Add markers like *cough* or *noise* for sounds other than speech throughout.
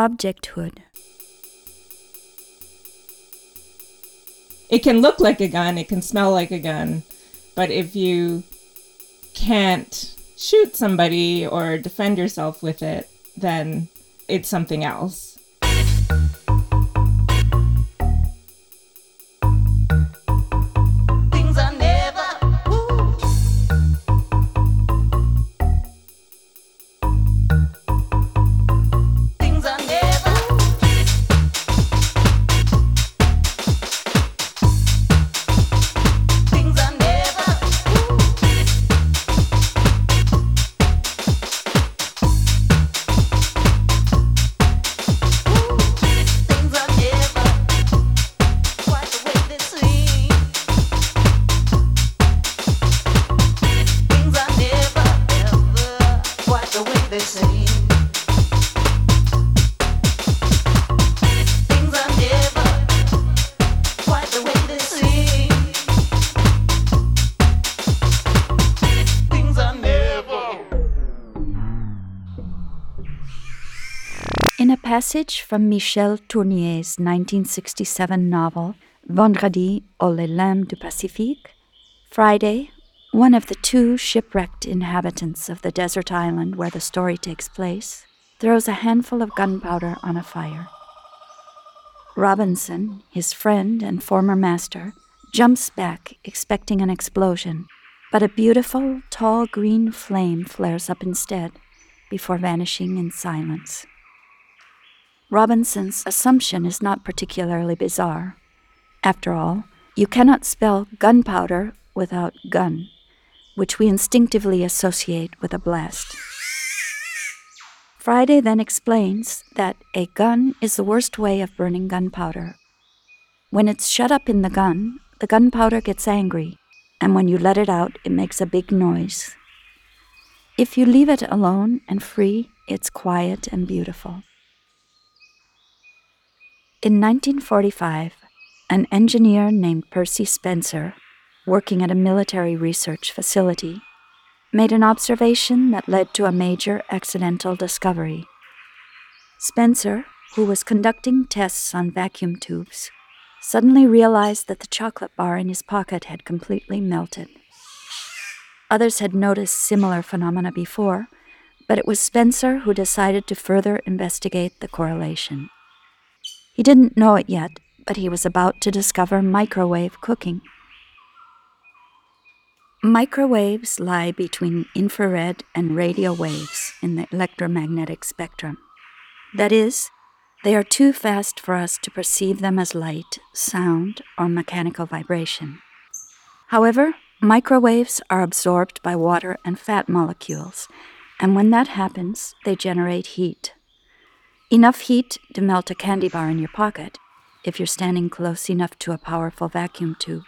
objecthood. It can look like a gun, it can smell like a gun, but if you can't shoot somebody or defend yourself with it, then it's something else. Passage from Michel Tournier's 1967 novel Vendredi ou les Limbes du Pacifique, Friday, one of the two shipwrecked inhabitants of the desert island where the story takes place, throws a handful of gunpowder on a fire. Robinson, his friend and former master, jumps back, expecting an explosion, but a beautiful, tall green flame flares up instead, before vanishing in silence. Robinson's assumption is not particularly bizarre. After all, you cannot spell gunpowder without gun, which we instinctively associate with a blast. Friday then explains that a gun is the worst way of burning gunpowder. When it's shut up in the gun, the gunpowder gets angry, and when you let it out, it makes a big noise. If you leave it alone and free, it's quiet and beautiful. In 1945, an engineer named Percy Spencer, working at a military research facility, made an observation that led to a major accidental discovery. Spencer, who was conducting tests on vacuum tubes, suddenly realized that the chocolate bar in his pocket had completely melted. Others had noticed similar phenomena before, but it was Spencer who decided to further investigate the correlation. He didn't know it yet, but he was about to discover microwave cooking. Microwaves lie between infrared and radio waves in the electromagnetic spectrum. That is, they are too fast for us to perceive them as light, sound, or mechanical vibration. However, microwaves are absorbed by water and fat molecules, and when that happens, they generate heat. Enough heat to melt a candy bar in your pocket if you're standing close enough to a powerful vacuum tube.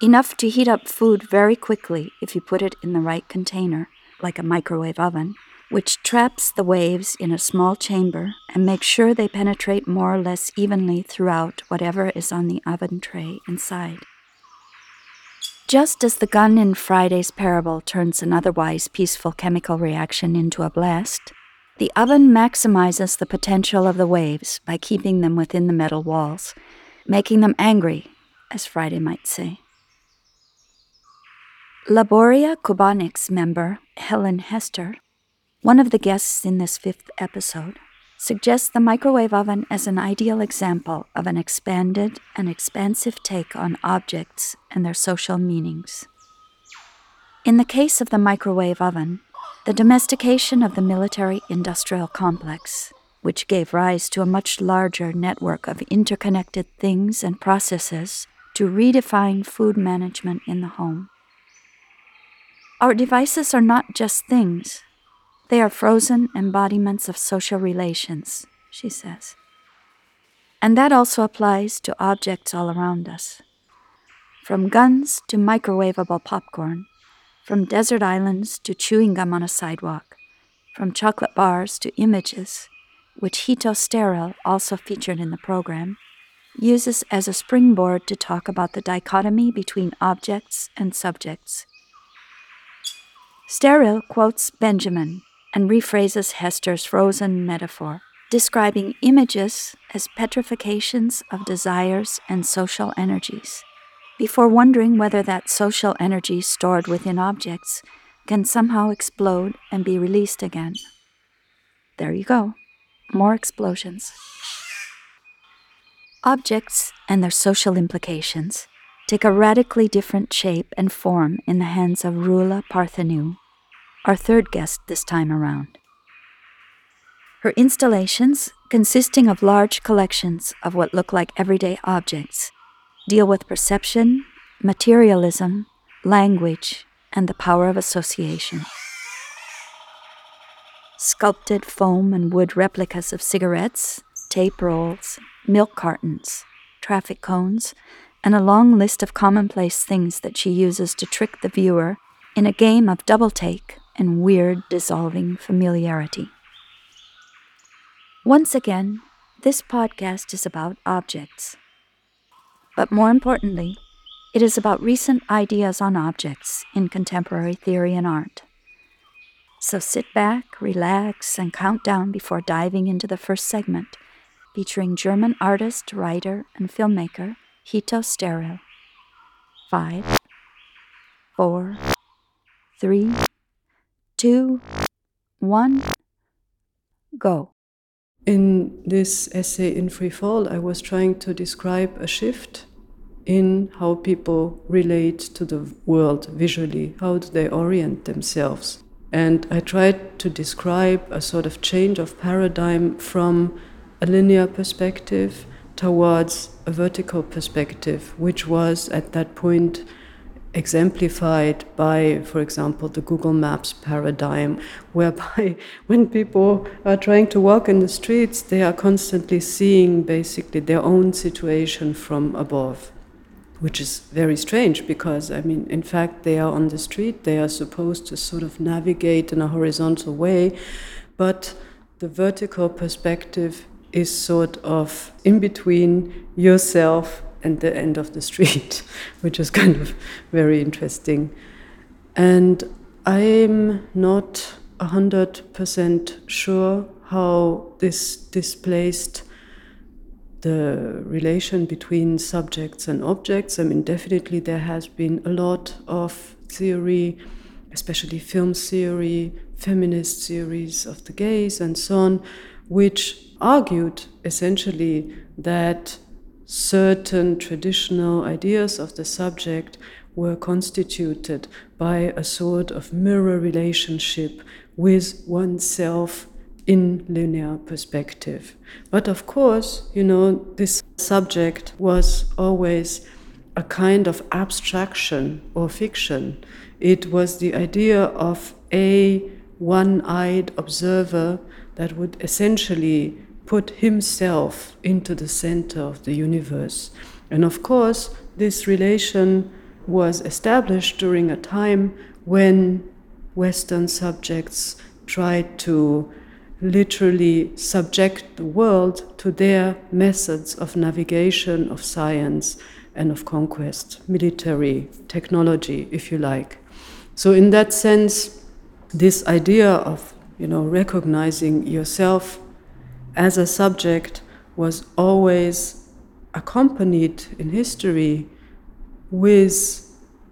Enough to heat up food very quickly if you put it in the right container, like a microwave oven, which traps the waves in a small chamber and makes sure they penetrate more or less evenly throughout whatever is on the oven tray inside. Just as the gun in Friday's parable turns an otherwise peaceful chemical reaction into a blast, the oven maximizes the potential of the waves by keeping them within the metal walls, making them angry, as Friday might say. Laboria Cuboniks member Helen Hester, one of the guests in this fifth episode, suggests the microwave oven as an ideal example of an expanded and expansive take on objects and their social meanings. In the case of the microwave oven, the domestication of the military industrial complex, which gave rise to a much larger network of interconnected things and processes to redefine food management in the home. Our devices are not just things, they are frozen embodiments of social relations, she says. And that also applies to objects all around us. From guns to microwavable popcorn, from desert islands to chewing gum on a sidewalk, from chocolate bars to images, which Hito Steyerl, also featured in the program, uses as a springboard to talk about the dichotomy between objects and subjects. Steyerl quotes Benjamin and rephrases Hester's frozen metaphor describing images as petrifications of desires and social energies, before wondering whether that social energy stored within objects can somehow explode and be released again. There you go. More explosions. Objects and their social implications take a radically different shape and form in the hands of Roula Partheniou, our third guest this time around. Her installations, consisting of large collections of what look like everyday objects, deal with perception, materialism, language, and the power of association. Sculpted foam and wood replicas of cigarettes, tape rolls, milk cartons, traffic cones, and a long list of commonplace things that she uses to trick the viewer in a game of double take and weird dissolving familiarity. Once again, this podcast is about objects. But more importantly, it is about recent ideas on objects in contemporary theory and art. So sit back, relax, and count down before diving into the first segment, featuring German artist, writer, and filmmaker Hito Steyerl. Five, four, three, two, one, go. In this essay in Free Fall, I was trying to describe a shift in how people relate to the world visually. How do they orient themselves? And I tried to describe a sort of change of paradigm from a linear perspective towards a vertical perspective, which was at that point exemplified by, for example, the Google Maps paradigm, whereby *laughs* when people are trying to walk in the streets, they are constantly seeing basically their own situation from above. Which is very strange because, I mean, in fact, they are on the street, they are supposed to sort of navigate in a horizontal way, but the vertical perspective is sort of in between yourself and the end of the street, *laughs* which is kind of very interesting. And I'm not 100% sure how this displaced the relation between subjects and objects. I mean, definitely there has been a lot of theory, especially film theory, feminist theories of the gaze, and so on, which argued essentially that certain traditional ideas of the subject were constituted by a sort of mirror relationship with oneself in linear perspective. But of course, you know, this subject was always a kind of abstraction or fiction. It was the idea of a one eyed observer that would essentially put himself into the center of the universe. And of course, this relation was established during a time when Western subjects tried to literally subject the world to their methods of navigation, of science, and of conquest, military technology, if you like. So, in that sense, this idea of you know recognizing yourself as a subject was always accompanied in history with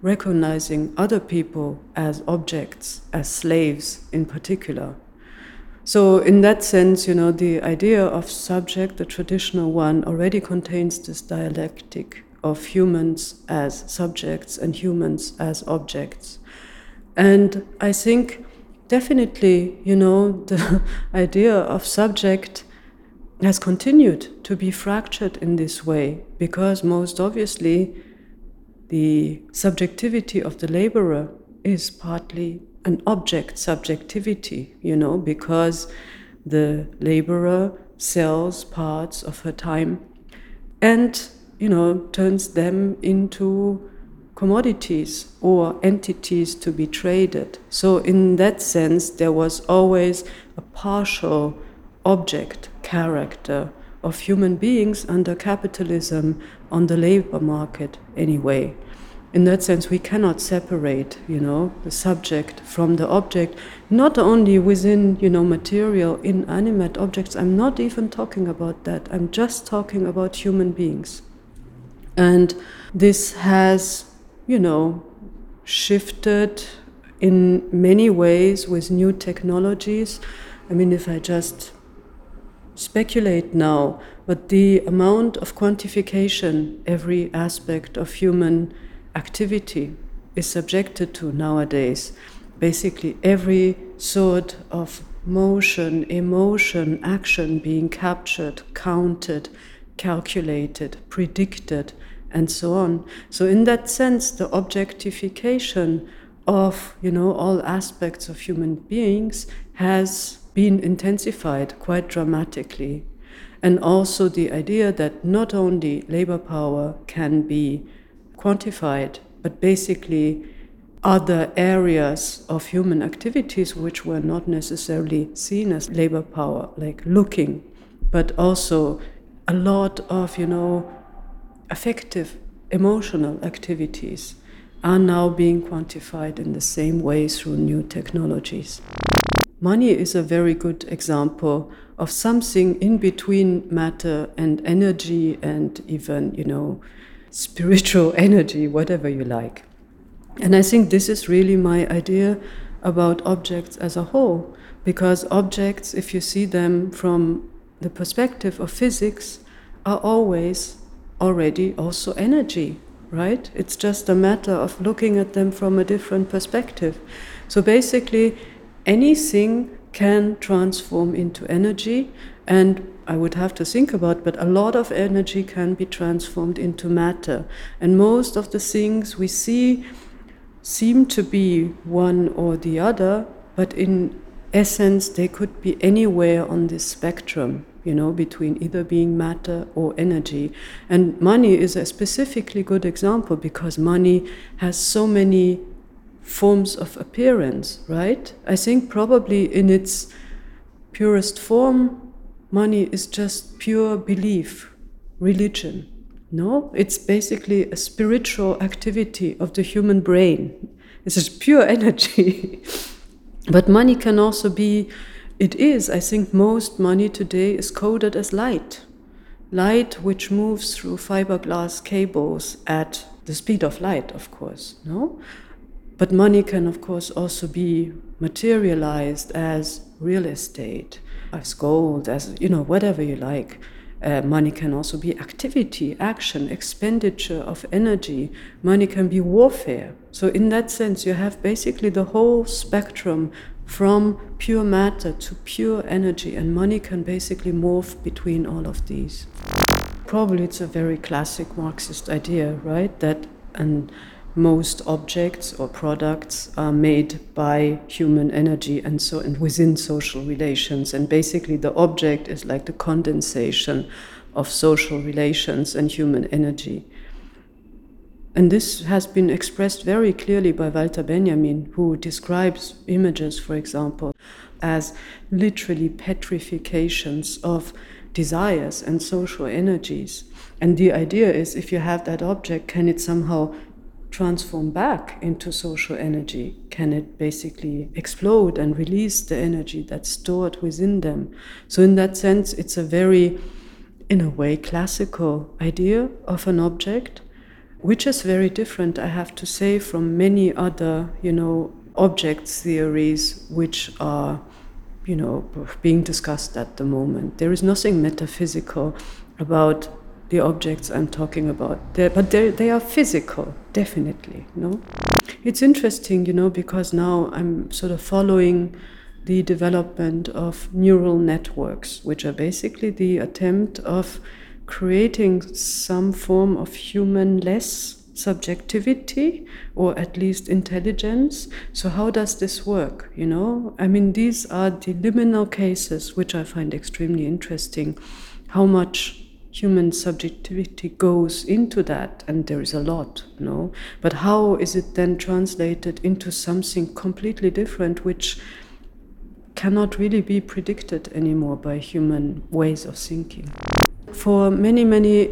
recognizing other people as objects, as slaves in particular. So, in that sense, you know, the idea of subject, the traditional one, already contains this dialectic of humans as subjects and humans as objects. And I think definitely, you know, *laughs* the idea of subject has continued to be fractured in this way because most obviously the subjectivity of the laborer is partly an object subjectivity, you know, because the laborer sells parts of her time and, you know, turns them into commodities or entities to be traded. So, in that sense, there was always a partial object character of human beings under capitalism on the labor market anyway. In that sense, we cannot separate, you know, the subject from the object, not only within, you know, material, inanimate objects. I'm not even talking about that. I'm just talking about human beings. And this has, you know, shifted in many ways with new technologies. I mean, if I just speculate now, but the amount of quantification every aspect of human activity is subjected to nowadays. Basically, every sort of motion, emotion, action being captured, counted, calculated, predicted, and so on. So, in that sense, the objectification of you know all aspects of human beings has been intensified quite dramatically and also the idea that not only labor power can be quantified, but basically other areas of human activities which were not necessarily seen as labor power, like looking, but also a lot of, you know, affective, emotional activities are now being quantified in the same way through new technologies. Money is a very good example of something in between matter and energy and even, you know, spiritual *laughs* energy, whatever you like. And I think this is really my idea about objects as a whole, because objects, if you see them from the perspective of physics, are always already also energy, right? It's just a matter of looking at them from a different perspective. So basically, anything can transform into energy, and I would have to think about, but a lot of energy can be transformed into matter. And most of the things we see seem to be one or the other, but in essence, they could be anywhere on this spectrum, you know, between either being matter or energy. And money is a specifically good example because money has so many forms of appearance, right? I think probably in its purest form, money is just pure belief, religion. No, it's basically a spiritual activity of the human brain. It's just pure *laughs* energy. but money can also be, it is, I think most money today is coded as light. Light which moves through fiberglass cables at the speed of light, of course, no? But money can, of course, also be materialized as real estate as gold, as you know, whatever you like. Uh, money can also be activity, action, expenditure of energy. Money can be warfare. So, in that sense, you have basically the whole spectrum from pure matter to pure energy, and money can basically morph between all of these. Probably it's a very classic Marxist idea, right? That and most objects or products are made by human energy and so and within social relations and basically the object is like the condensation of social relations and human energy and this has been expressed very clearly by Walter Benjamin, who describes images, for example, as literally petrifications of desires and social energies. And the idea is if you have that object, can it somehow transform back into social energy? Can it basically explode and release the energy that's stored within them? So, in that sense, it's a very, in a way, classical idea of an object, which is very different, I have to say, from many other, you know, object theories which are, you know, being discussed at the moment. There is nothing metaphysical about the objects I'm talking about. They're, but they're, they are physical, definitely. No, it's interesting, you know, because now I'm sort of following the development of neural networks, which are basically the attempt of creating some form of human-less subjectivity or at least intelligence. So how does this work? You know, I mean, these are the liminal cases which I find extremely interesting. How much human subjectivity goes into that, and there is a lot, no? But how is it then translated into something completely different, which cannot really be predicted anymore by human ways of thinking? For many, many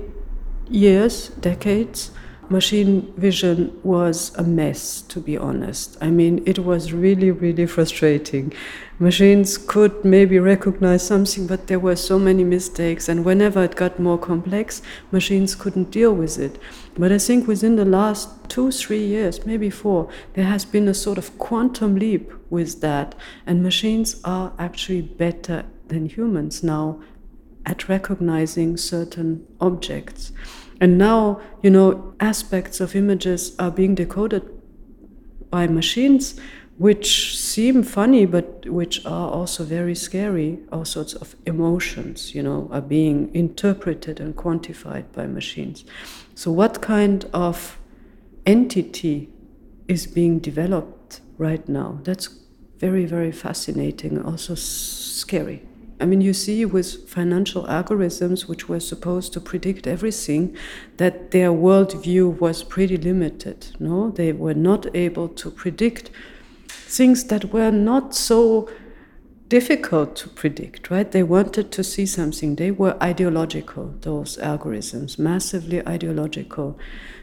years, decades, machine vision was a mess, to be honest. I mean, it was really, really frustrating. Machines could maybe recognize something, but there were so many mistakes, and whenever it got more complex, machines couldn't deal with it. But I think within the last two, three years, maybe four, there has been a sort of quantum leap with that, and machines are actually better than humans now at recognizing certain objects. And now, you know, aspects of images are being decoded by machines which seem funny but which are also very scary. All sorts of emotions, you know, are being interpreted and quantified by machines. So, what kind of entity is being developed right now? That's very, very fascinating, also scary. I mean, you see with financial algorithms, which were supposed to predict everything, that their worldview was pretty limited. No, they were not able to predict things that were not so difficult to predict, right? They wanted to see something. They were ideological, those algorithms, massively ideological.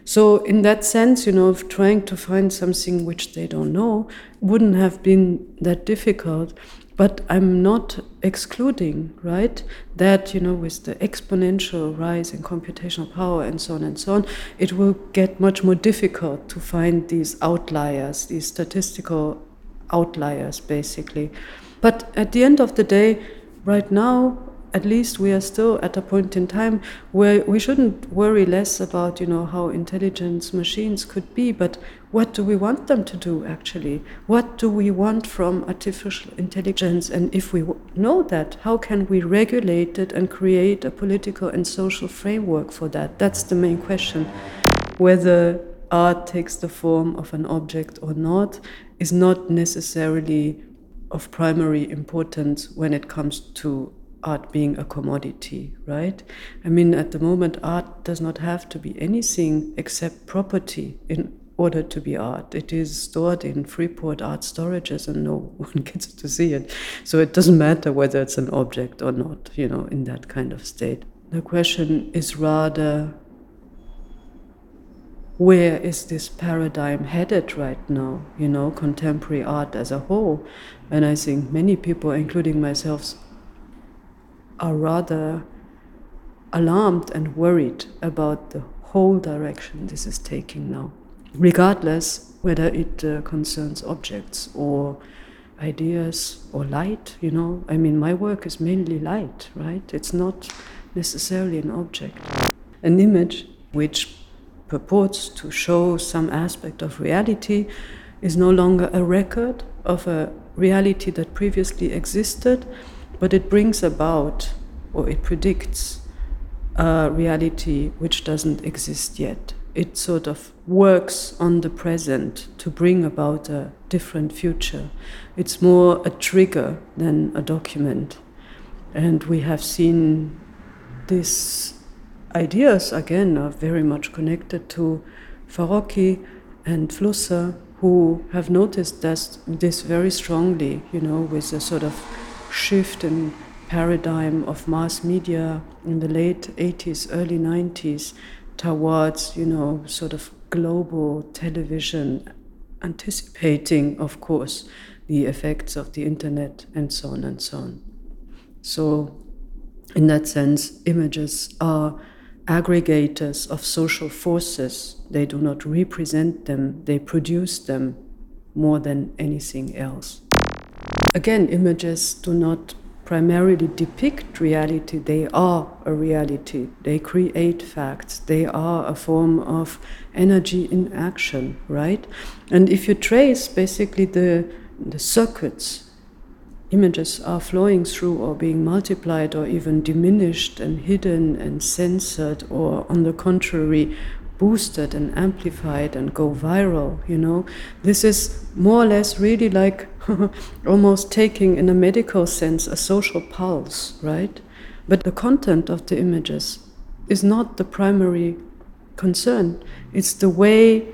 So, in that sense, you know, of trying to find something which they don't know wouldn't have been that difficult. But I'm not excluding, right, that, you know, with the exponential rise in computational power and so on and so on, it will get much more difficult to find these outliers, these statistical outliers, basically. But at the end of the day, right now, at least we are still at a point in time where we shouldn't worry less about you know how intelligent machines could be but what do we want them to do actually? What do we want from artificial intelligence? And if we know that how can we regulate it and create a political and social framework for that? That's the main question. Whether art takes the form of an object or not is not necessarily of primary importance when it comes to art being a commodity, right? I mean, at the moment, art does not have to be anything except property in order to be art. It is stored in Freeport art storages and no *laughs* one gets to see it. So it doesn't matter whether it's an object or not, you know, in that kind of state. The question is rather where is this paradigm headed right now, you know, contemporary art as a whole? And I think many people, including myself, are rather alarmed and worried about the whole direction this is taking now, regardless whether it uh, concerns objects or ideas or light, you know. I mean, my work is mainly light, right? It's not necessarily an object. An image which purports to show some aspect of reality is no longer a record of a reality that previously existed, but it brings about or it predicts a reality which doesn't exist yet. It sort of works on the present to bring about a different future. It's more a trigger than a document. And we have seen these ideas, again, are very much connected to Farocki and Flusser, who have noticed this, this very strongly, you know, with a sort of shift in paradigm of mass media in the late 80s, early 90s towards, you know, sort of global television, anticipating, of course, the effects of the internet and so on and so on. So, in that sense, images are aggregators of social forces. They do not represent them, they produce them more than anything else. Again, images do not primarily depict reality, they are a reality. They create facts. They are a form of energy in action, right? And if you trace basically the, the circuits images are flowing through or being multiplied or even diminished and hidden and censored or on the contrary boosted and amplified and go viral you know this is more or less really like *laughs* almost taking, in a medical sense, a social pulse, right? But the content of the images is not the primary concern, it's the way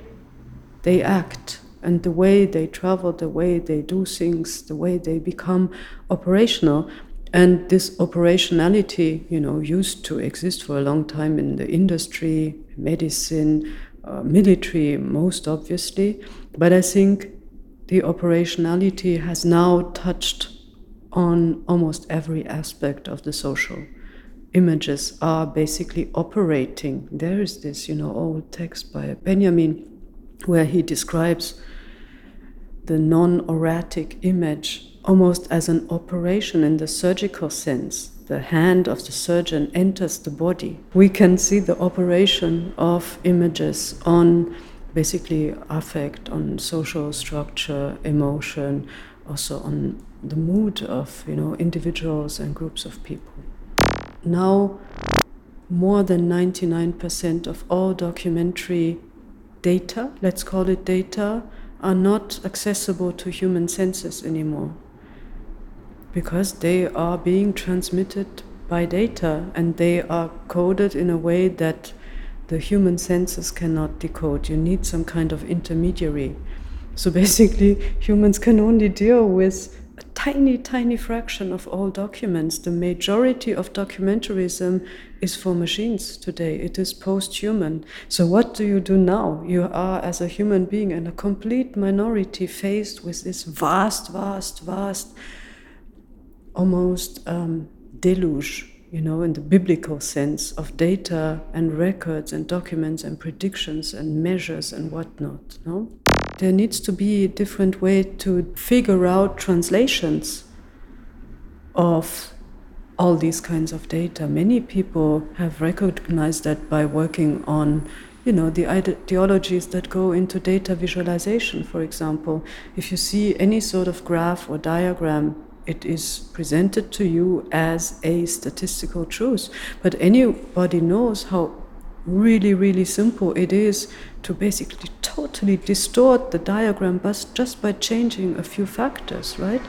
they act and the way they travel, the way they do things, the way they become operational. And this operationality, you know, used to exist for a long time in the industry, medicine, uh, military, most obviously. But I think the operationality has now touched on almost every aspect of the social. Images are basically operating. There is this, you know, old text by Benjamin where he describes the non auratic image almost as an operation in the surgical sense. The hand of the surgeon enters the body. We can see the operation of images on basically affect, on social structure, emotion, also on the mood of you know individuals and groups of people. Now, more than 99% of all documentary data, let's call it data, are not accessible to human senses anymore because they are being transmitted by data and they are coded in a way that the human senses cannot decode. You need some kind of intermediary. So *laughs* basically, humans can only deal with a tiny, tiny fraction of all documents. The majority of documentarism is for machines today, it is post human. So, what do you do now? You are, as a human being, in a complete minority faced with this vast, vast, vast, almost um, deluge you know, in the biblical sense of data and records and documents and predictions and measures and whatnot. No? There needs to be a different way to figure out translations of all these kinds of data. Many people have recognized that by working on you know the ideologies that go into data visualization for example if you see any sort of graph or diagram it is presented to you as a statistical truth. But anybody knows how really, really simple it is to basically totally distort the diagram just by changing a few factors, right?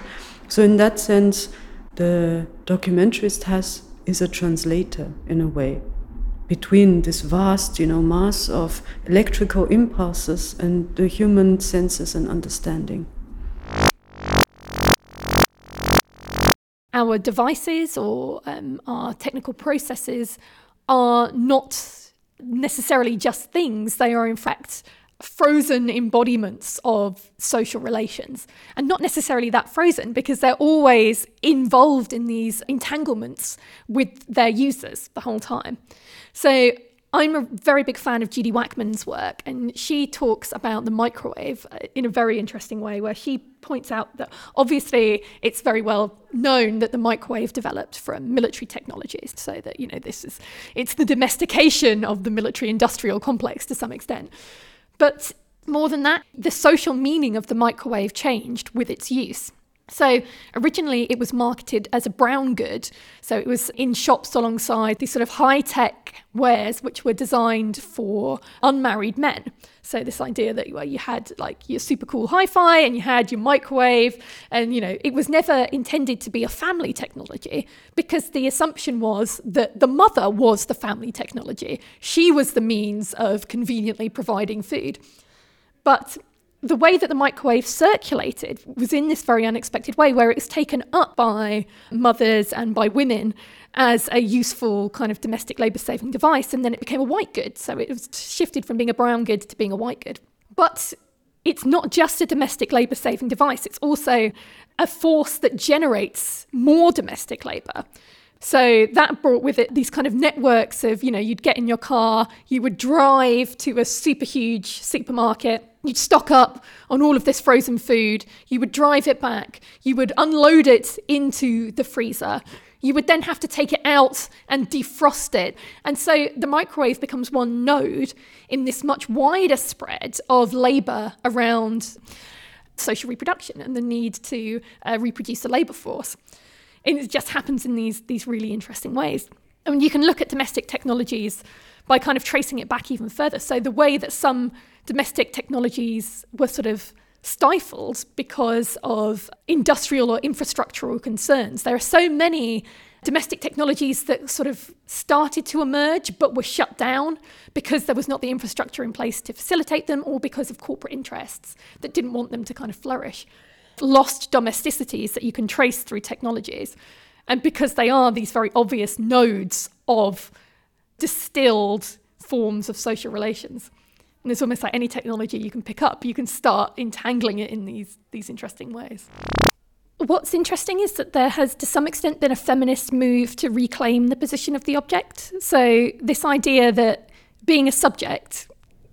So, in that sense, the documentarist has is a translator in a way between this vast, you know, mass of electrical impulses and the human senses and understanding. Our devices or um, our technical processes are not necessarily just things, they are in fact frozen embodiments of social relations. And not necessarily that frozen because they're always involved in these entanglements with their users the whole time. So I'm a very big fan of Judy Wajcman's work, and she talks about the microwave uh, in a very interesting way, where she points out that obviously it's very well known that the microwave developed from military technologies, so that you know this is it's the domestication of the military-industrial complex to some extent, but more than that, the social meaning of the microwave changed with its use. So originally it was marketed as a brown good. So it was in shops alongside these sort of high tech wares which were designed for unmarried men. So this idea that well, you had like your super cool hi-fi and you had your microwave and you know it was never intended to be a family technology because the assumption was that the mother was the family technology. She was the means of conveniently providing food. But the way that the microwave circulated was in this very unexpected way, where it was taken up by mothers and by women as a useful kind of domestic labour saving device, and then it became a white good. So it was shifted from being a brown good to being a white good. But it's not just a domestic labour saving device, it's also a force that generates more domestic labour. So that brought with it these kind of networks of, you know, you'd get in your car, you would drive to a super huge supermarket, you'd stock up on all of this frozen food, you would drive it back, you would unload it into the freezer. You would then have to take it out and defrost it. And so the microwave becomes one node in this much wider spread of labour around social reproduction and the need to uh, reproduce the labour force. And it just happens in these, these really interesting ways. I mean, you can look at domestic technologies by kind of tracing it back even further. So the way that some domestic technologies were sort of stifled because of industrial or infrastructural concerns. There are so many domestic technologies that sort of started to emerge but were shut down because there was not the infrastructure in place to facilitate them or because of corporate interests that didn't want them to kind of flourish lost domesticities that you can trace through technologies. And because they are these very obvious nodes of distilled forms of social relations. And it's almost like any technology you can pick up, you can start entangling it in these these interesting ways. What's interesting is that there has, to some extent, been a feminist move to reclaim the position of the object. So, this idea that being a subject,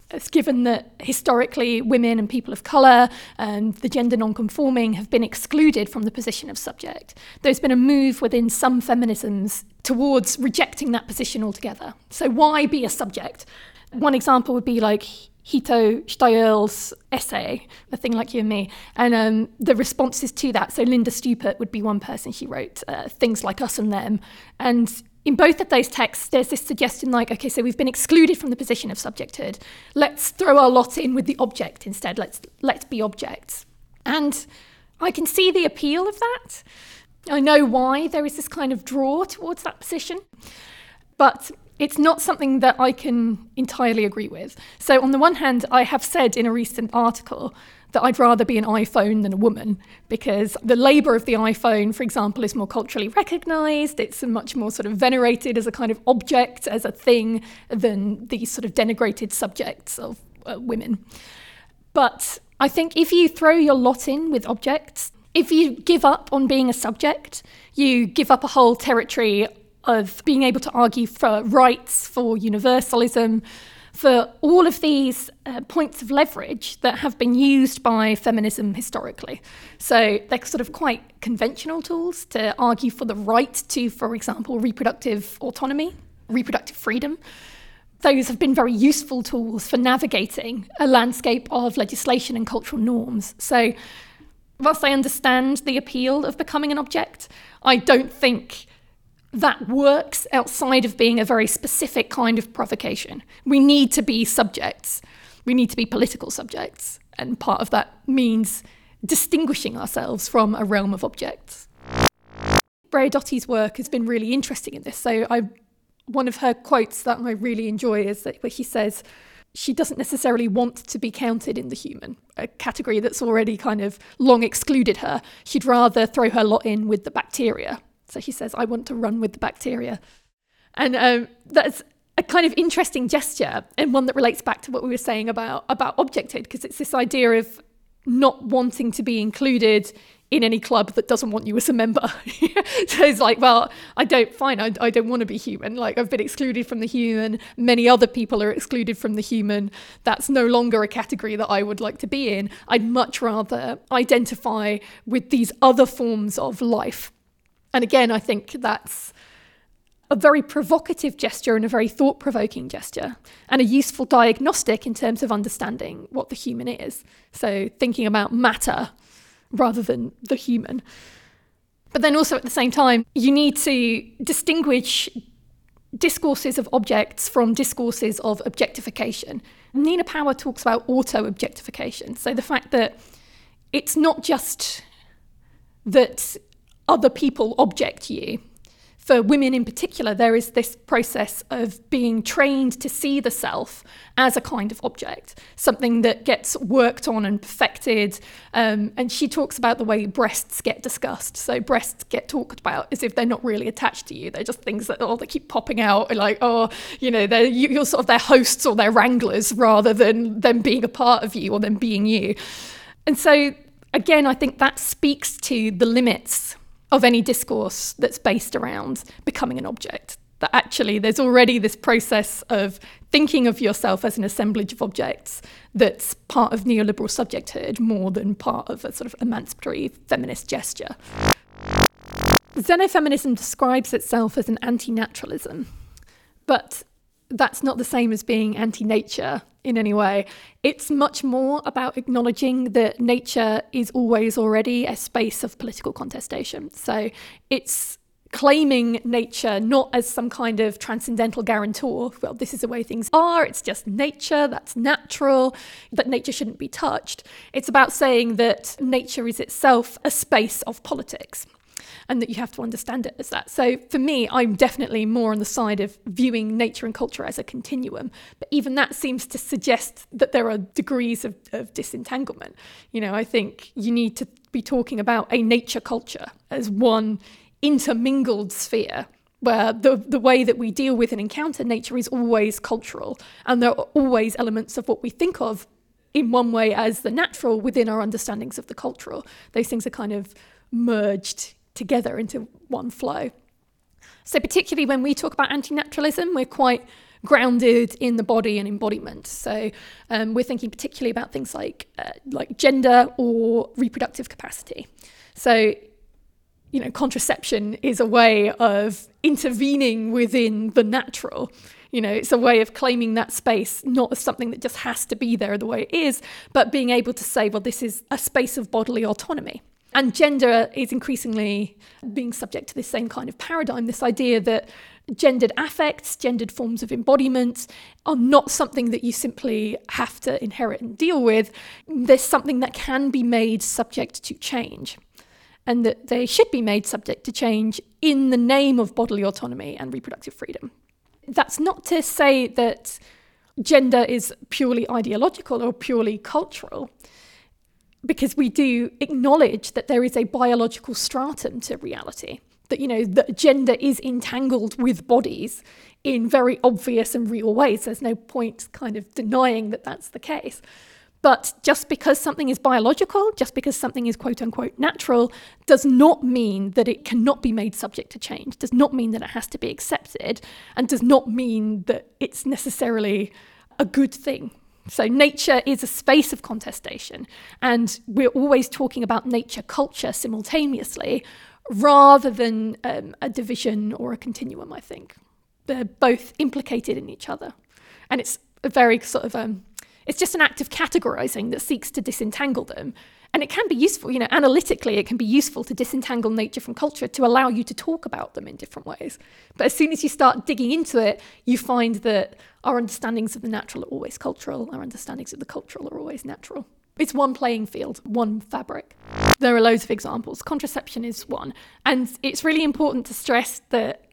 it's given that historically women and people of colour and the gender non-conforming have been excluded from the position of subject, there's been a move within some feminisms towards rejecting that position altogether. So, why be a subject? One example would be like Hito Steyerl's essay, A Thing Like You and Me, and um, the responses to that. So Linda Stupart would be one person she wrote, uh, Things Like Us and Them. And in both of those texts, there's this suggestion like, okay, so we've been excluded from the position of subjecthood. Let's throw our lot in with the object instead. Let's, let's be objects. And I can see the appeal of that. I know why there is this kind of draw towards that position. But it's not something that I can entirely agree with. So, on the one hand, I have said in a recent article that I'd rather be an iPhone than a woman because the labour of the iPhone, for example, is more culturally recognised. It's much more sort of venerated as a kind of object, as a thing, than these sort of denigrated subjects of uh, women. But I think if you throw your lot in with objects, if you give up on being a subject, you give up a whole territory of being able to argue for rights, for universalism, for all of these uh, points of leverage that have been used by feminism historically. So they're sort of quite conventional tools to argue for the right to, for example, reproductive autonomy, reproductive freedom. Those have been very useful tools for navigating a landscape of legislation and cultural norms. So, whilst I understand the appeal of becoming an object, I don't think that works outside of being a very specific kind of provocation. We need to be subjects, we need to be political subjects, and part of that means distinguishing ourselves from a realm of objects. Braidotti's work has been really interesting in this. So, I, one of her quotes that I really enjoy is that where she says, she doesn't necessarily want to be counted in the human, a category that's already kind of long excluded her. She'd rather throw her lot in with the bacteria so he says, I want to run with the bacteria. And um, that's a kind of interesting gesture and one that relates back to what we were saying about, about objected, because it's this idea of not wanting to be included in any club that doesn't want you as a member. *laughs* so it's like, well, I don't, fine, I, I don't want to be human. Like, I've been excluded from the human. Many other people are excluded from the human. That's no longer a category that I would like to be in. I'd much rather identify with these other forms of life and again, I think that's a very provocative gesture and a very thought provoking gesture, and a useful diagnostic in terms of understanding what the human is. So, thinking about matter rather than the human. But then also at the same time, you need to distinguish discourses of objects from discourses of objectification. Nina Power talks about auto objectification. So, the fact that it's not just that other people object you. For women in particular, there is this process of being trained to see the self as a kind of object, something that gets worked on and perfected. Um, and she talks about the way breasts get discussed. So breasts get talked about as if they're not really attached to you. They're just things that oh, they keep popping out, like oh, you know, they're you're sort of their hosts or their wranglers rather than them being a part of you or them being you. And so again, I think that speaks to the limits of any discourse that's based around becoming an object. That actually there's already this process of thinking of yourself as an assemblage of objects that's part of neoliberal subjecthood more than part of a sort of emancipatory feminist gesture. Xenofeminism describes itself as an anti naturalism, but that's not the same as being anti nature in any way. It's much more about acknowledging that nature is always already a space of political contestation. So it's claiming nature not as some kind of transcendental guarantor. Well, this is the way things are, it's just nature, that's natural, that nature shouldn't be touched. It's about saying that nature is itself a space of politics and that you have to understand it as that. So for me, I'm definitely more on the side of viewing nature and culture as a continuum. But even that seems to suggest that there are degrees of, of disentanglement. You know, I think you need to be talking about a nature culture as one intermingled sphere where the, the way that we deal with and encounter nature is always cultural, and there are always elements of what we think of in one way as the natural within our understandings of the cultural. Those things are kind of merged together into one flow. So, particularly when we talk about anti naturalism, we're quite grounded in the body and embodiment. So, um, we're thinking particularly about things like uh, like gender or reproductive capacity. So, you know, contraception is a way of intervening within the natural. You know, it's a way of claiming that space, not as something that just has to be there the way it is, but being able to say, well, this is a space of bodily autonomy. And gender is increasingly being subject to this same kind of paradigm this idea that gendered affects, gendered forms of embodiment are not something that you simply have to inherit and deal with. There's something that can be made subject to change. And that they should be made subject to change in the name of bodily autonomy and reproductive freedom. That's not to say that gender is purely ideological or purely cultural because we do acknowledge that there is a biological stratum to reality that you know that gender is entangled with bodies in very obvious and real ways. There's no point kind of denying that that's the case. But just because something is biological just because something is quote unquote natural does not mean that it cannot be made subject to change does not mean that it has to be accepted and does not mean that it's necessarily a good thing so, nature is a space of contestation, and we're always talking about nature culture simultaneously rather than um, a division or a continuum, I think. They're both implicated in each other. And it's a very sort of, um, it's just an act of categorizing that seeks to disentangle them and it can be useful, you know, analytically, it can be useful to disentangle nature from culture to allow you to talk about them in different ways. But as soon as you start digging into it, you find that our understandings of the natural are always cultural, our understandings of the cultural are always natural. It's one playing field, one fabric. There are loads of examples. Contraception is one. And it's really important to stress that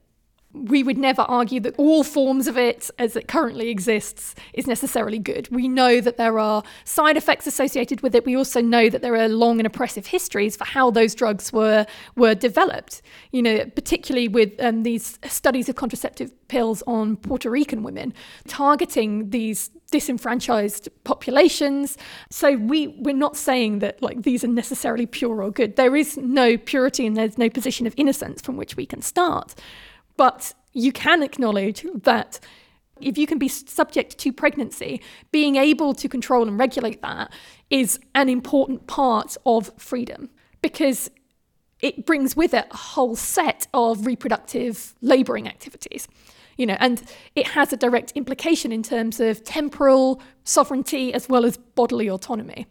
we would never argue that all forms of it as it currently exists is necessarily good. We know that there are side effects associated with it. We also know that there are long and oppressive histories for how those drugs were were developed. You know, particularly with um, these studies of contraceptive pills on Puerto Rican women, targeting these disenfranchised populations. So we we're not saying that like these are necessarily pure or good. There is no purity and there's no position of innocence from which we can start. But you can acknowledge that if you can be subject to pregnancy, being able to control and regulate that is an important part of freedom because it brings with it a whole set of reproductive laboring activities you know and it has a direct implication in terms of temporal sovereignty as well as bodily autonomy.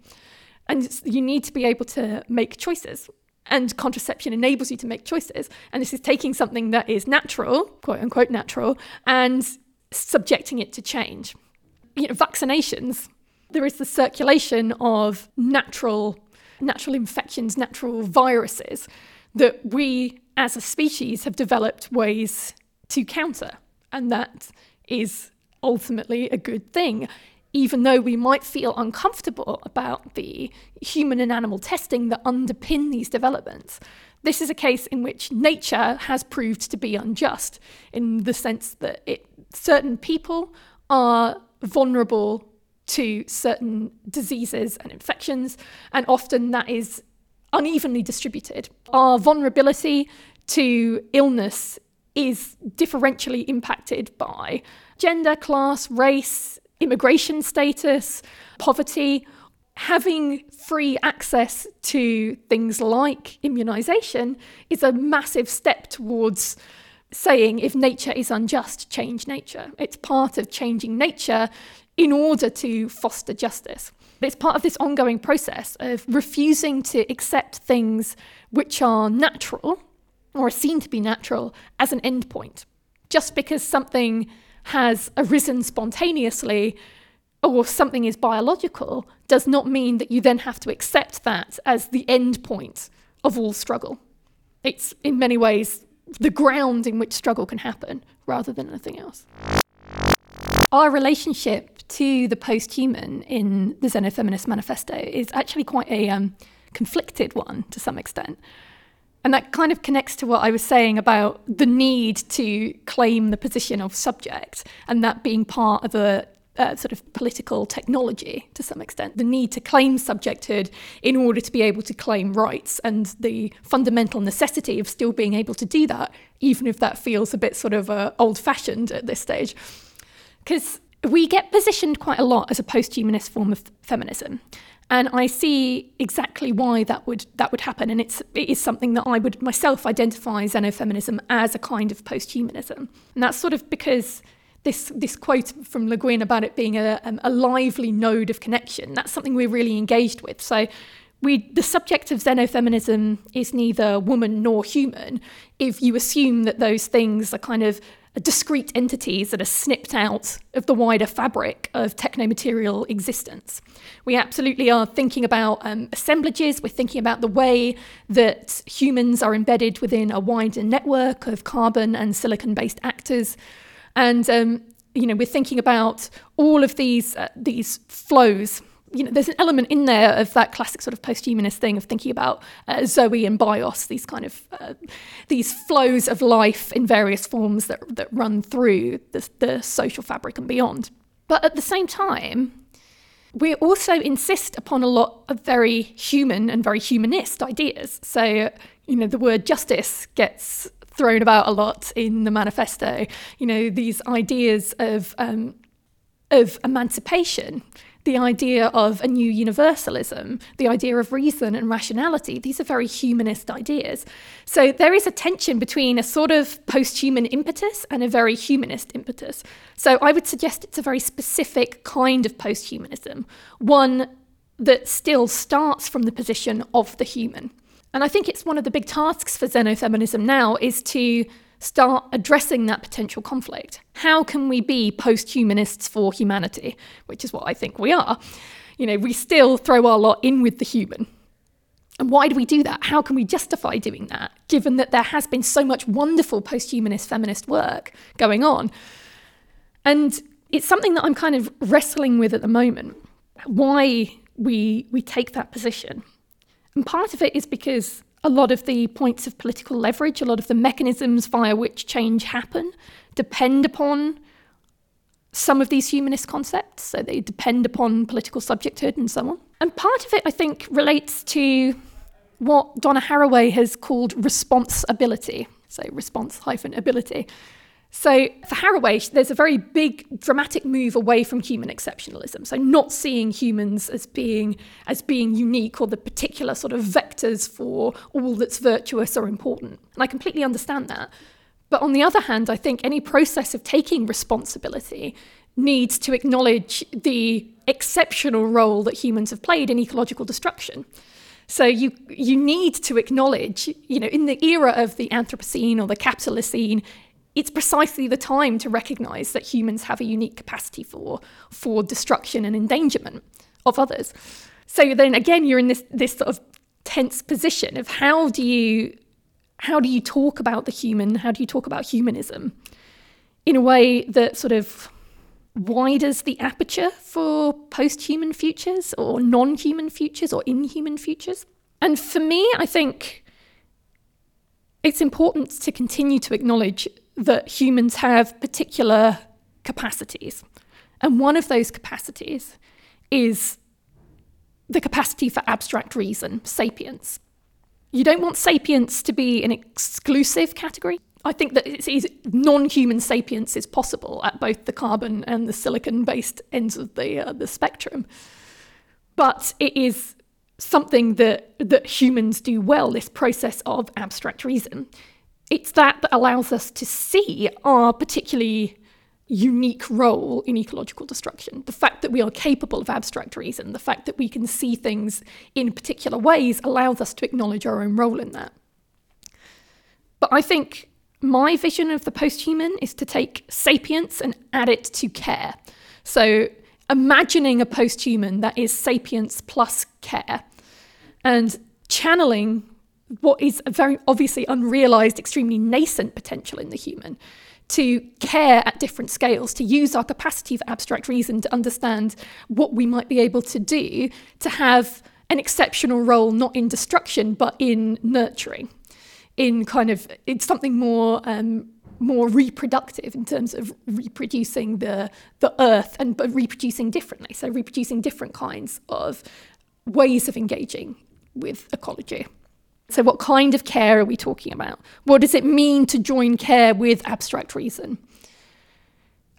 And you need to be able to make choices and contraception enables you to make choices. And this is taking something that is natural, quote unquote natural, and subjecting it to change. You know, vaccinations, there is the circulation of natural natural infections, natural viruses that we as a species have developed ways to counter. And that is ultimately a good thing even though we might feel uncomfortable about the human and animal testing that underpin these developments, this is a case in which nature has proved to be unjust in the sense that it, certain people are vulnerable to certain diseases and infections, and often that is unevenly distributed. Our vulnerability to illness is differentially impacted by gender, class, race, immigration status, poverty, having free access to things like immunization is a massive step towards saying if nature is unjust, change nature. It's part of changing nature in order to foster justice. It's part of this ongoing process of refusing to accept things which are natural or are seen to be natural as an endpoint. Just because something has arisen spontaneously or something is biological does not mean that you then have to accept that as the end point of all struggle. It's in many ways the ground in which struggle can happen rather than anything else. Our relationship to the post human in the Xenofeminist Manifesto is actually quite a um, conflicted one to some extent. And that kind of connects to what I was saying about the need to claim the position of subject and that being part of a uh, sort of political technology to some extent, the need to claim subjecthood in order to be able to claim rights, and the fundamental necessity of still being able to do that, even if that feels a bit sort of uh, old fashioned at this stage. Because we get positioned quite a lot as a post humanist form of feminism. And I see exactly why that would that would happen, and it's it is something that I would myself identify xenofeminism as a kind of post-humanism, and that's sort of because this this quote from Le Guin about it being a, um, a lively node of connection. That's something we're really engaged with. So. We, the subject of xenofeminism is neither woman nor human if you assume that those things are kind of discrete entities that are snipped out of the wider fabric of technomaterial existence. We absolutely are thinking about um, assemblages, we're thinking about the way that humans are embedded within a wider network of carbon and silicon based actors. And um, you know, we're thinking about all of these uh, these flows. You know, there's an element in there of that classic sort of post-humanist thing of thinking about uh, Zoe and Bios, these kind of uh, these flows of life in various forms that that run through the, the social fabric and beyond. But at the same time, we also insist upon a lot of very human and very humanist ideas. So, you know, the word justice gets thrown about a lot in the manifesto. You know, these ideas of um, of emancipation, the idea of a new universalism, the idea of reason and rationality. These are very humanist ideas. So there is a tension between a sort of post-human impetus and a very humanist impetus. So I would suggest it's a very specific kind of post-humanism, one that still starts from the position of the human. And I think it's one of the big tasks for xenofeminism now is to start addressing that potential conflict. How can we be post humanists for humanity? Which is what I think we are. You know, we still throw our lot in with the human. And why do we do that? How can we justify doing that, given that there has been so much wonderful post humanist feminist work going on? And it's something that I'm kind of wrestling with at the moment. Why we, we take that position. And part of it is because a lot of the points of political leverage, a lot of the mechanisms via which change happen, depend upon some of these humanist concepts. So they depend upon political subjecthood and so on. And part of it, I think, relates to what Donna Haraway has called response ability. So response hyphen ability. So for Haraway, there's a very big dramatic move away from human exceptionalism. So not seeing humans as being as being unique or the particular sort of vectors for all that's virtuous or important. And I completely understand that. But on the other hand, I think any process of taking responsibility needs to acknowledge the exceptional role that humans have played in ecological destruction. So you you need to acknowledge, you know, in the era of the Anthropocene or the Capitalocene, it's precisely the time to recognize that humans have a unique capacity for, for destruction and endangerment of others. So then again, you're in this, this sort of tense position of how do you how do you talk about the human? How do you talk about humanism in a way that sort of widens the aperture for post-human futures or non-human futures or inhuman futures? And for me, I think it's important to continue to acknowledge that humans have particular capacities. And one of those capacities is the capacity for abstract reason, sapience. You don't want sapience to be an exclusive category. I think that it's, non-human sapience is possible at both the carbon and the silicon-based ends of the uh, the spectrum, but it is something that that humans do well. This process of abstract reason, it's that that allows us to see our particularly unique role in ecological destruction. The fact that we are capable of abstract reason, the fact that we can see things in particular ways allows us to acknowledge our own role in that. But I think my vision of the post-human is to take sapience and add it to care. So imagining a post-human that is sapience plus care and channeling what is a very obviously unrealized, extremely nascent potential in the human to care at different scales, to use our capacity for abstract reason to understand what we might be able to do to have an exceptional role not in destruction but in nurturing. in kind of it's something more um, more reproductive in terms of reproducing the the earth and but reproducing differently so reproducing different kinds of ways of engaging with ecology so what kind of care are we talking about what does it mean to join care with abstract reason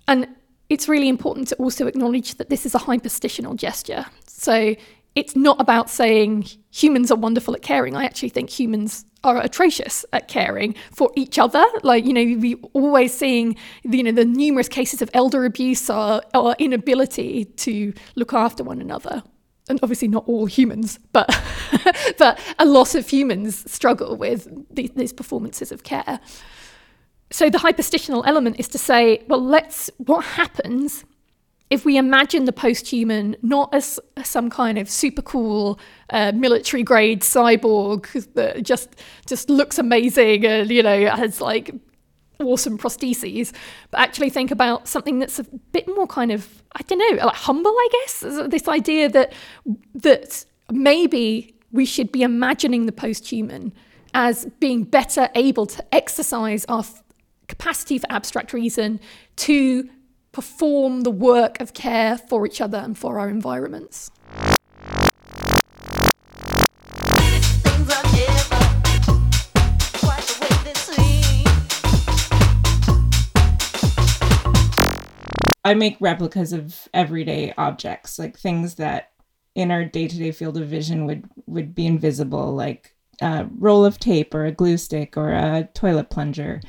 and it's really important to also acknowledge that this is a hyperstitional gesture so it's not about saying humans are wonderful at caring i actually think humans are atrocious at caring for each other. Like, you know, we always seeing, you know, the numerous cases of elder abuse or, or inability to look after one another. And obviously not all humans, but *laughs* but a lot of humans struggle with these, these performances of care. So the hyperstitional element is to say, well, let's what happens if we imagine the post-human not as some kind of super cool uh, military grade cyborg that just just looks amazing and you know has like awesome prostheses, but actually think about something that's a bit more kind of I don't know, like humble, I guess. This idea that that maybe we should be imagining the post-human as being better able to exercise our capacity for abstract reason to perform the work of care for each other and for our environments. I make replicas of everyday objects, like things that in our day-to-day field of vision would would be invisible, like a roll of tape or a glue stick or a toilet plunger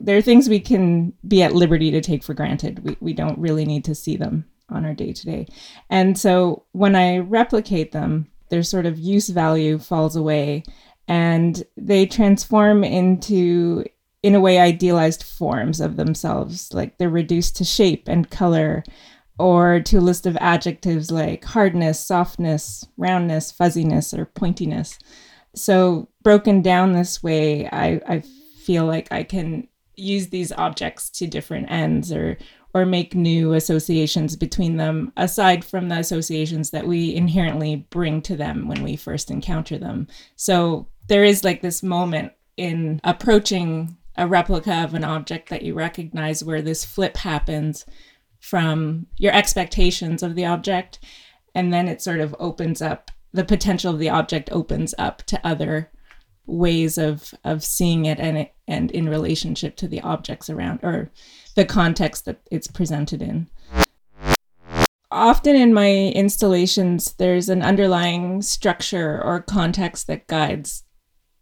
there are things we can be at liberty to take for granted. We, we don't really need to see them on our day to day. And so when I replicate them, their sort of use value falls away and they transform into, in a way, idealized forms of themselves. Like they're reduced to shape and color or to a list of adjectives like hardness, softness, roundness, fuzziness, or pointiness. So broken down this way, I, I feel like I can use these objects to different ends or or make new associations between them aside from the associations that we inherently bring to them when we first encounter them so there is like this moment in approaching a replica of an object that you recognize where this flip happens from your expectations of the object and then it sort of opens up the potential of the object opens up to other ways of of seeing it and it and in relationship to the objects around or the context that it's presented in. Often in my installations there's an underlying structure or context that guides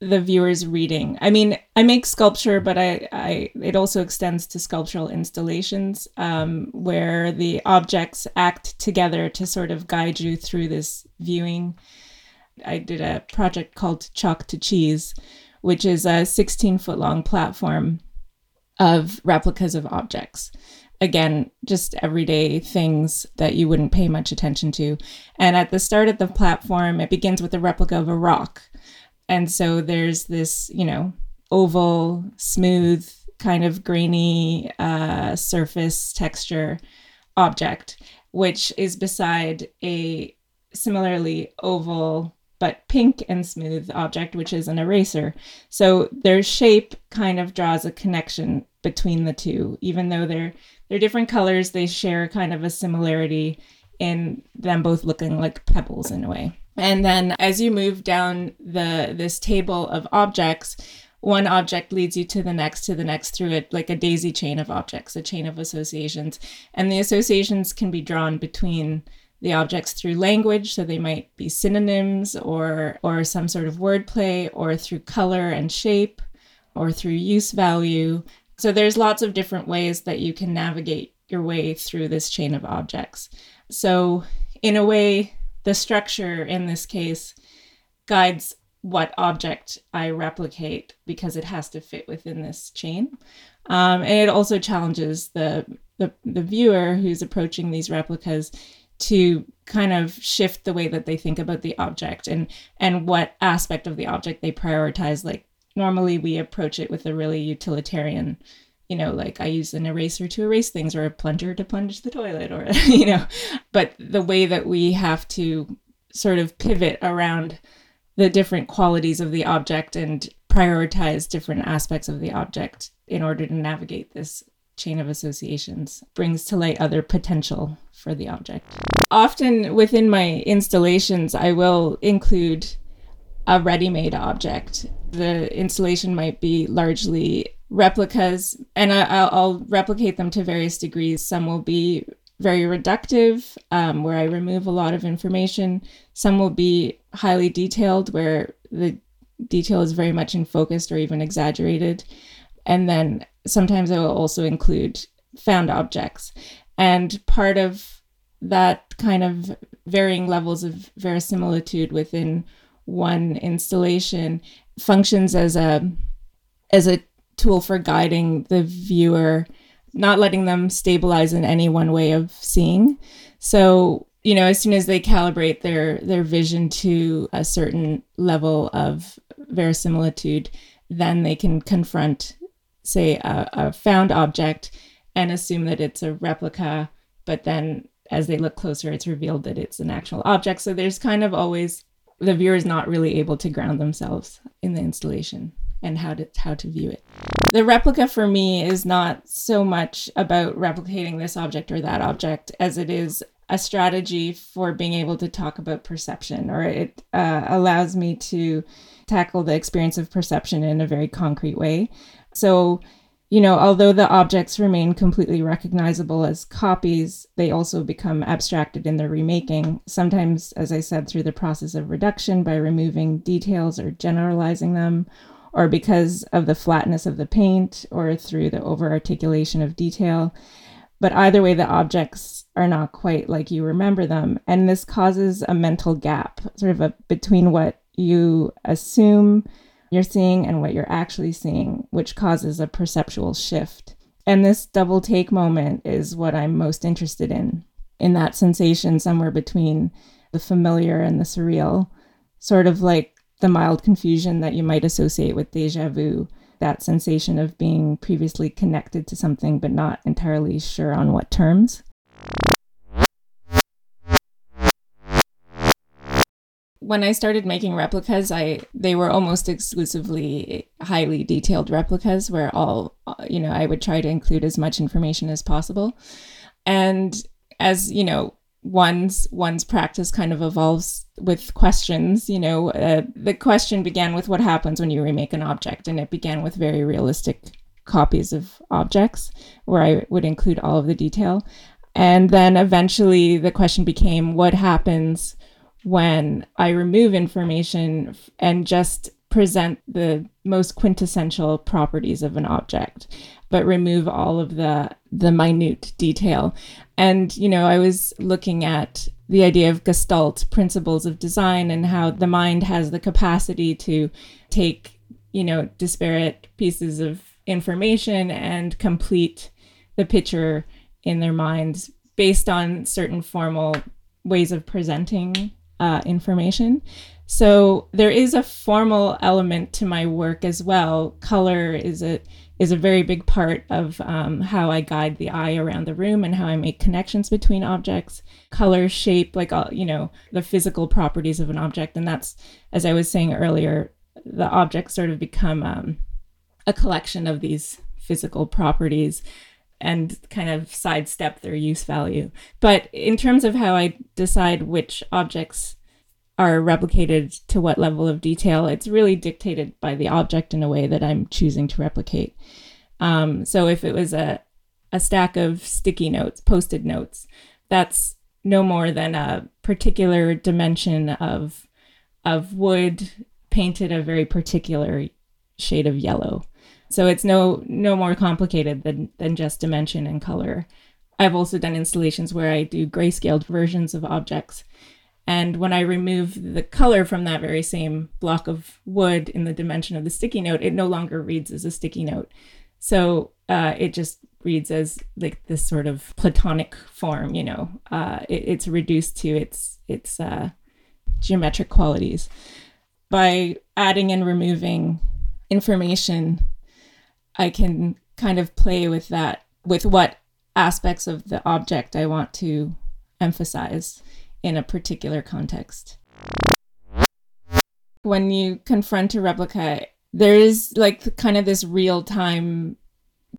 the viewer's reading i mean i make sculpture but i, I it also extends to sculptural installations um, where the objects act together to sort of guide you through this viewing I did a project called Chalk to Cheese, which is a 16 foot long platform of replicas of objects. Again, just everyday things that you wouldn't pay much attention to. And at the start of the platform, it begins with a replica of a rock. And so there's this, you know, oval, smooth, kind of grainy uh, surface texture object, which is beside a similarly oval but pink and smooth object, which is an eraser. So their shape kind of draws a connection between the two, even though they're they're different colors. They share kind of a similarity in them both looking like pebbles in a way. And then as you move down the this table of objects, one object leads you to the next to the next through it like a daisy chain of objects, a chain of associations. And the associations can be drawn between the objects through language, so they might be synonyms or or some sort of wordplay, or through color and shape, or through use value. So there's lots of different ways that you can navigate your way through this chain of objects. So in a way, the structure in this case guides what object I replicate because it has to fit within this chain. Um, and it also challenges the, the the viewer who's approaching these replicas to kind of shift the way that they think about the object and and what aspect of the object they prioritize like normally we approach it with a really utilitarian you know like i use an eraser to erase things or a plunger to plunge the toilet or *laughs* you know but the way that we have to sort of pivot around the different qualities of the object and prioritize different aspects of the object in order to navigate this chain of associations brings to light other potential for the object. Often within my installations, I will include a ready made object. The installation might be largely replicas, and I, will replicate them to various degrees. Some will be very reductive, um, where I remove a lot of information. Some will be highly detailed, where the detail is very much in focused or even exaggerated. And then sometimes I will also include found objects. And part of that kind of varying levels of verisimilitude within one installation functions as a as a tool for guiding the viewer not letting them stabilize in any one way of seeing. So you know as soon as they calibrate their their vision to a certain level of verisimilitude then they can confront say a, a found object and assume that it's a replica but then as they look closer it's revealed that it's an actual object. So there's kind of always the viewer is not really able to ground themselves in the installation and how to how to view it. The replica for me is not so much about replicating this object or that object as it is a strategy for being able to talk about perception, or it uh, allows me to tackle the experience of perception in a very concrete way. So you know, although the objects remain completely recognizable as copies, they also become abstracted in their remaking, sometimes, as I said, through the process of reduction by removing details or generalizing them, or because of the flatness of the paint, or through the over articulation of detail. But either way, the objects are not quite like you remember them. And this causes a mental gap, sort of a, between what you assume you're seeing and what you're actually seeing, which causes a perceptual shift. And this double take moment is what I'm most interested in, in that sensation somewhere between the familiar and the surreal, sort of like the mild confusion that you might associate with deja vu, that sensation of being previously connected to something but not entirely sure on what terms. when I started making replicas, I they were almost exclusively highly detailed replicas where all you know, I would try to include as much information as possible. And as, you know, one's one's practice kind of evolves with questions, you know, uh, the question began with what happens when you remake an object and it began with very realistic copies of objects where I would include all of the detail. And then eventually the question became what happens when I remove information and just present the most quintessential properties of an object but remove all of the the minute detail and you know i was looking at the idea of gestalt principles of design and how the mind has the capacity to take you know disparate pieces of information and complete the picture in their minds based on certain formal ways of presenting uh, information. So there is a formal element to my work as well. Color is a is a very big part of um, how I guide the eye around the room and how I make connections between objects. Color, shape, like all you know, the physical properties of an object, and that's as I was saying earlier, the objects sort of become um, a collection of these physical properties and kind of sidestep their use value. But in terms of how I decide which objects are replicated to what level of detail, it's really dictated by the object in a way that I'm choosing to replicate. Um, so if it was a, a stack of sticky notes, post-it notes, that's no more than a particular dimension of of wood painted a very particular shade of yellow. So it's no no more complicated than than just dimension and color. I've also done installations where I do grayscaled versions of objects. And when I remove the color from that very same block of wood in the dimension of the sticky note, it no longer reads as a sticky note. So uh, it just reads as like this sort of platonic form, you know. Uh, it, it's reduced to its its uh, geometric qualities by adding and removing information I can kind of play with that, with what aspects of the object I want to emphasize in a particular context. When you confront a replica, there is like kind of this real time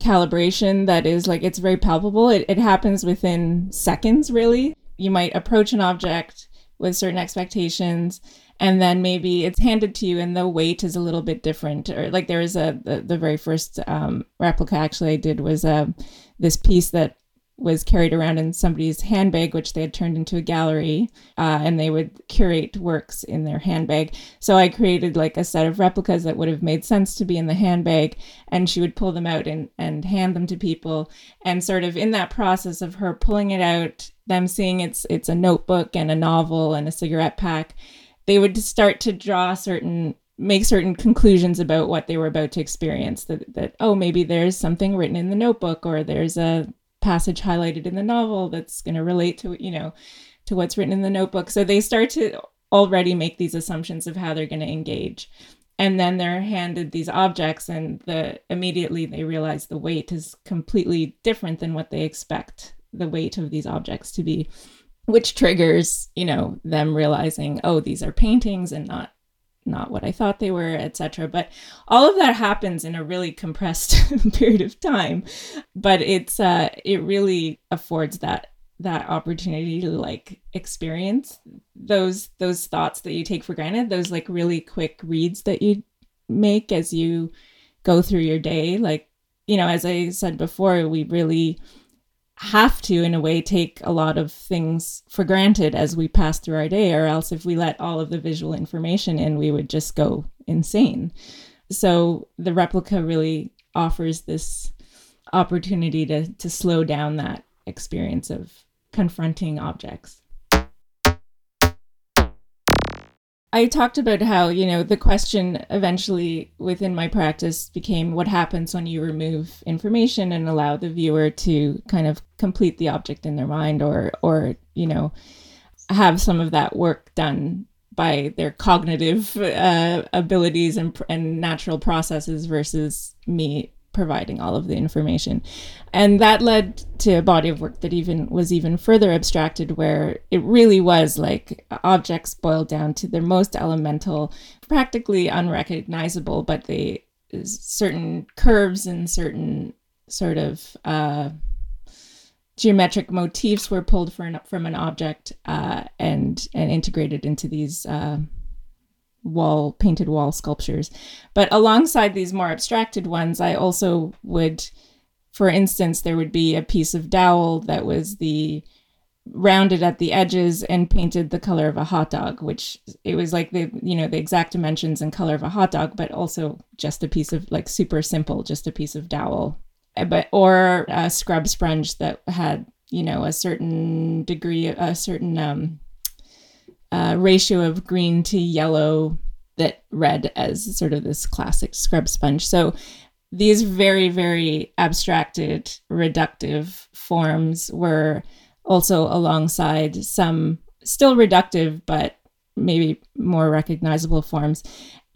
calibration that is like it's very palpable. It, it happens within seconds, really. You might approach an object with certain expectations and then maybe it's handed to you and the weight is a little bit different or like there was a the, the very first um, replica actually i did was uh, this piece that was carried around in somebody's handbag, which they had turned into a gallery, uh, and they would curate works in their handbag. So I created like a set of replicas that would have made sense to be in the handbag, and she would pull them out and, and hand them to people. And sort of in that process of her pulling it out, them seeing it's it's a notebook and a novel and a cigarette pack, they would start to draw certain make certain conclusions about what they were about to experience that, that oh maybe there's something written in the notebook or there's a passage highlighted in the novel that's going to relate to you know to what's written in the notebook. So they start to already make these assumptions of how they're going to engage. And then they're handed these objects and the immediately they realize the weight is completely different than what they expect the weight of these objects to be which triggers you know them realizing oh these are paintings and not not what I thought they were, etc. But all of that happens in a really compressed *laughs* period of time. But it's uh, it really affords that that opportunity to like experience those those thoughts that you take for granted, those like really quick reads that you make as you go through your day. Like, you know, as I said before, we really have to in a way take a lot of things for granted as we pass through our day or else if we let all of the visual information in we would just go insane. So the replica really offers this opportunity to to slow down that experience of confronting objects I talked about how, you know, the question eventually within my practice became what happens when you remove information and allow the viewer to kind of complete the object in their mind or or, you know, have some of that work done by their cognitive uh, abilities and, and natural processes versus me providing all of the information. And that led to a body of work that even was even further abstracted where it really was like objects boiled down to their most elemental practically unrecognizable but they certain curves and certain sort of uh, geometric motifs were pulled an, from an object uh, and and integrated into these uh, wall painted wall sculptures. But alongside these more abstracted ones, I also would, for instance, there would be a piece of dowel that was the rounded at the edges and painted the color of a hot dog which it was like the you know the exact dimensions and color of a hot dog but also just a piece of like super simple just a piece of dowel but or a scrub sponge that had you know a certain degree a certain um uh, ratio of green to yellow that read as sort of this classic scrub sponge. So these very, very abstracted, reductive forms were also alongside some still reductive, but maybe more recognizable forms.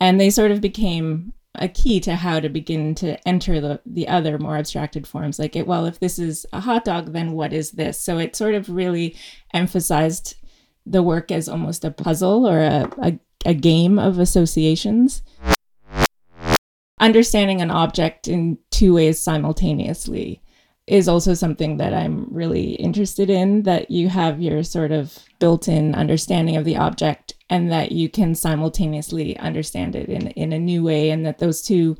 And they sort of became a key to how to begin to enter the, the other more abstracted forms. Like, it, well, if this is a hot dog, then what is this? So it sort of really emphasized the work as almost a puzzle or a, a, a game of associations. Understanding an object in two ways simultaneously is also something that I'm really interested in that you have your sort of built in understanding of the object and that you can simultaneously understand it in, in a new way and that those two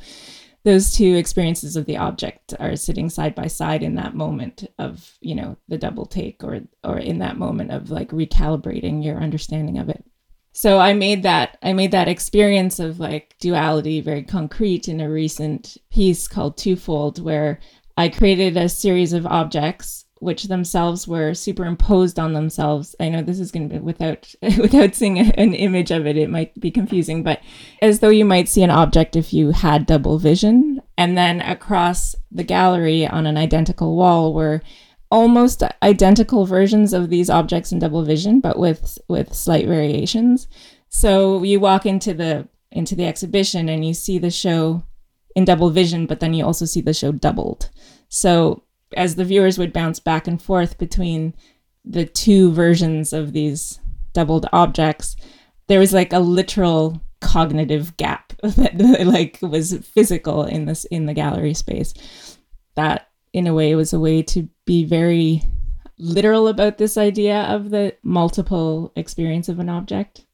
those two experiences of the object are sitting side by side in that moment of you know the double take or or in that moment of like recalibrating your understanding of it. So i made that i made that experience of like duality very concrete in a recent piece called twofold where i created a series of objects which themselves were superimposed on themselves. I know this is going to be without *laughs* without seeing an image of it, it might be confusing, but as though you might see an object if you had double vision, and then across the gallery on an identical wall were almost identical versions of these objects in double vision, but with with slight variations. So you walk into the into the exhibition and you see the show in double vision, but then you also see the show doubled. So as the viewers would bounce back and forth between the two versions of these doubled objects, there was like a literal cognitive gap *laughs* that like was physical in this in the gallery space that in a way was a way to be very literal about this idea of the multiple experience of an object.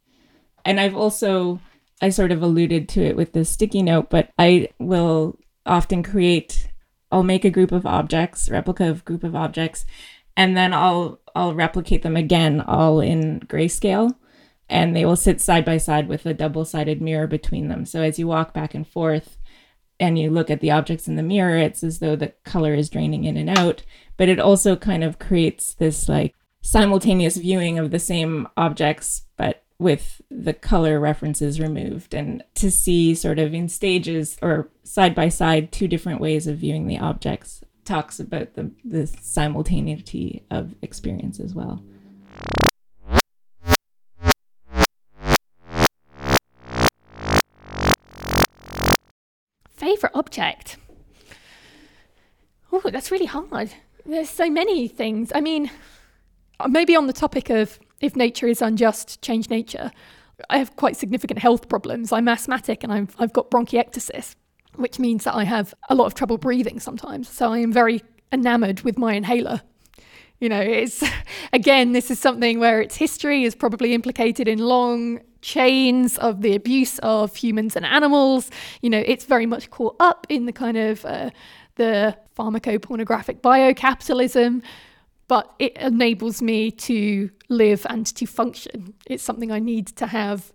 And i've also i sort of alluded to it with the sticky note but i will often create i'll make a group of objects replica of group of objects and then i'll i'll replicate them again all in grayscale and they will sit side by side with a double sided mirror between them. So as you walk back and forth and you look at the objects in the mirror, it's as though the color is draining in and out. But it also kind of creates this like simultaneous viewing of the same objects, but with the color references removed. And to see sort of in stages or side by side two different ways of viewing the objects talks about the, the simultaneity of experience as well. Favorite object? Oh, that's really hard. There's so many things. I mean, uh, maybe on the topic of if nature is unjust, change nature. I have quite significant health problems. I'm asthmatic and I've, I've got bronchiectasis, which means that I have a lot of trouble breathing sometimes. So I am very enamored with my inhaler. You know, it's *laughs* again, this is something where its history is probably implicated in long chains of the abuse of humans and animals. You know, it's very much caught up in the kind of uh, the pharmacopornographic biocapitalism, but it enables me to live and to function. It's something I need to have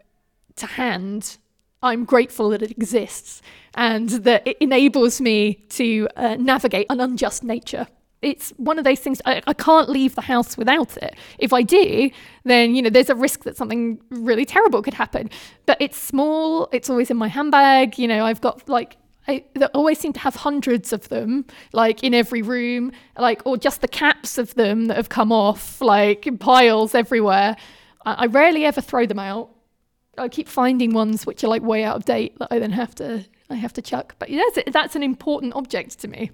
to hand. I'm grateful that it exists and that it enables me to uh, navigate an unjust nature it's one of those things I, I, can't leave the house without it if i do then you know there's a risk that something really terrible could happen but it's small it's always in my handbag you know i've got like I always seem to have hundreds of them, like in every room, like or just the caps of them that have come off, like in piles everywhere. I, I rarely ever throw them out. I keep finding ones which are like way out of date that I then have to I have to chuck. But that's that's an important object to me.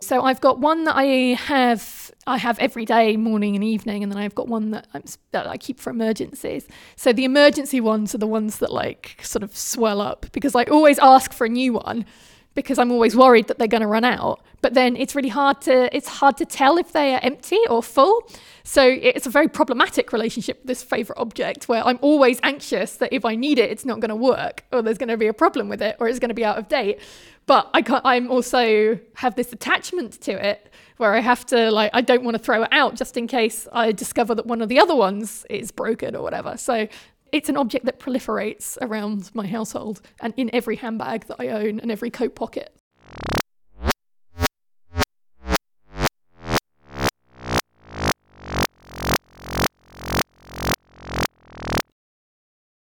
So I've got one that I have I have every day, morning and evening, and then I've got one that, that i keep for emergencies. So the emergency ones are the ones that like sort of swell up because I always ask for a new one because I'm always worried that they're going to run out. But then it's really hard to it's hard to tell if they are empty or full. So it's a very problematic relationship with this favorite object where I'm always anxious that if I need it, it's not going to work, or there's going to be a problem with it, or it's going to be out of date. But I can't, I'm also have this attachment to it where I have to like I don't want to throw it out just in case I discover that one of the other ones is broken or whatever. So it's an object that proliferates around my household and in every handbag that I own and every coat pocket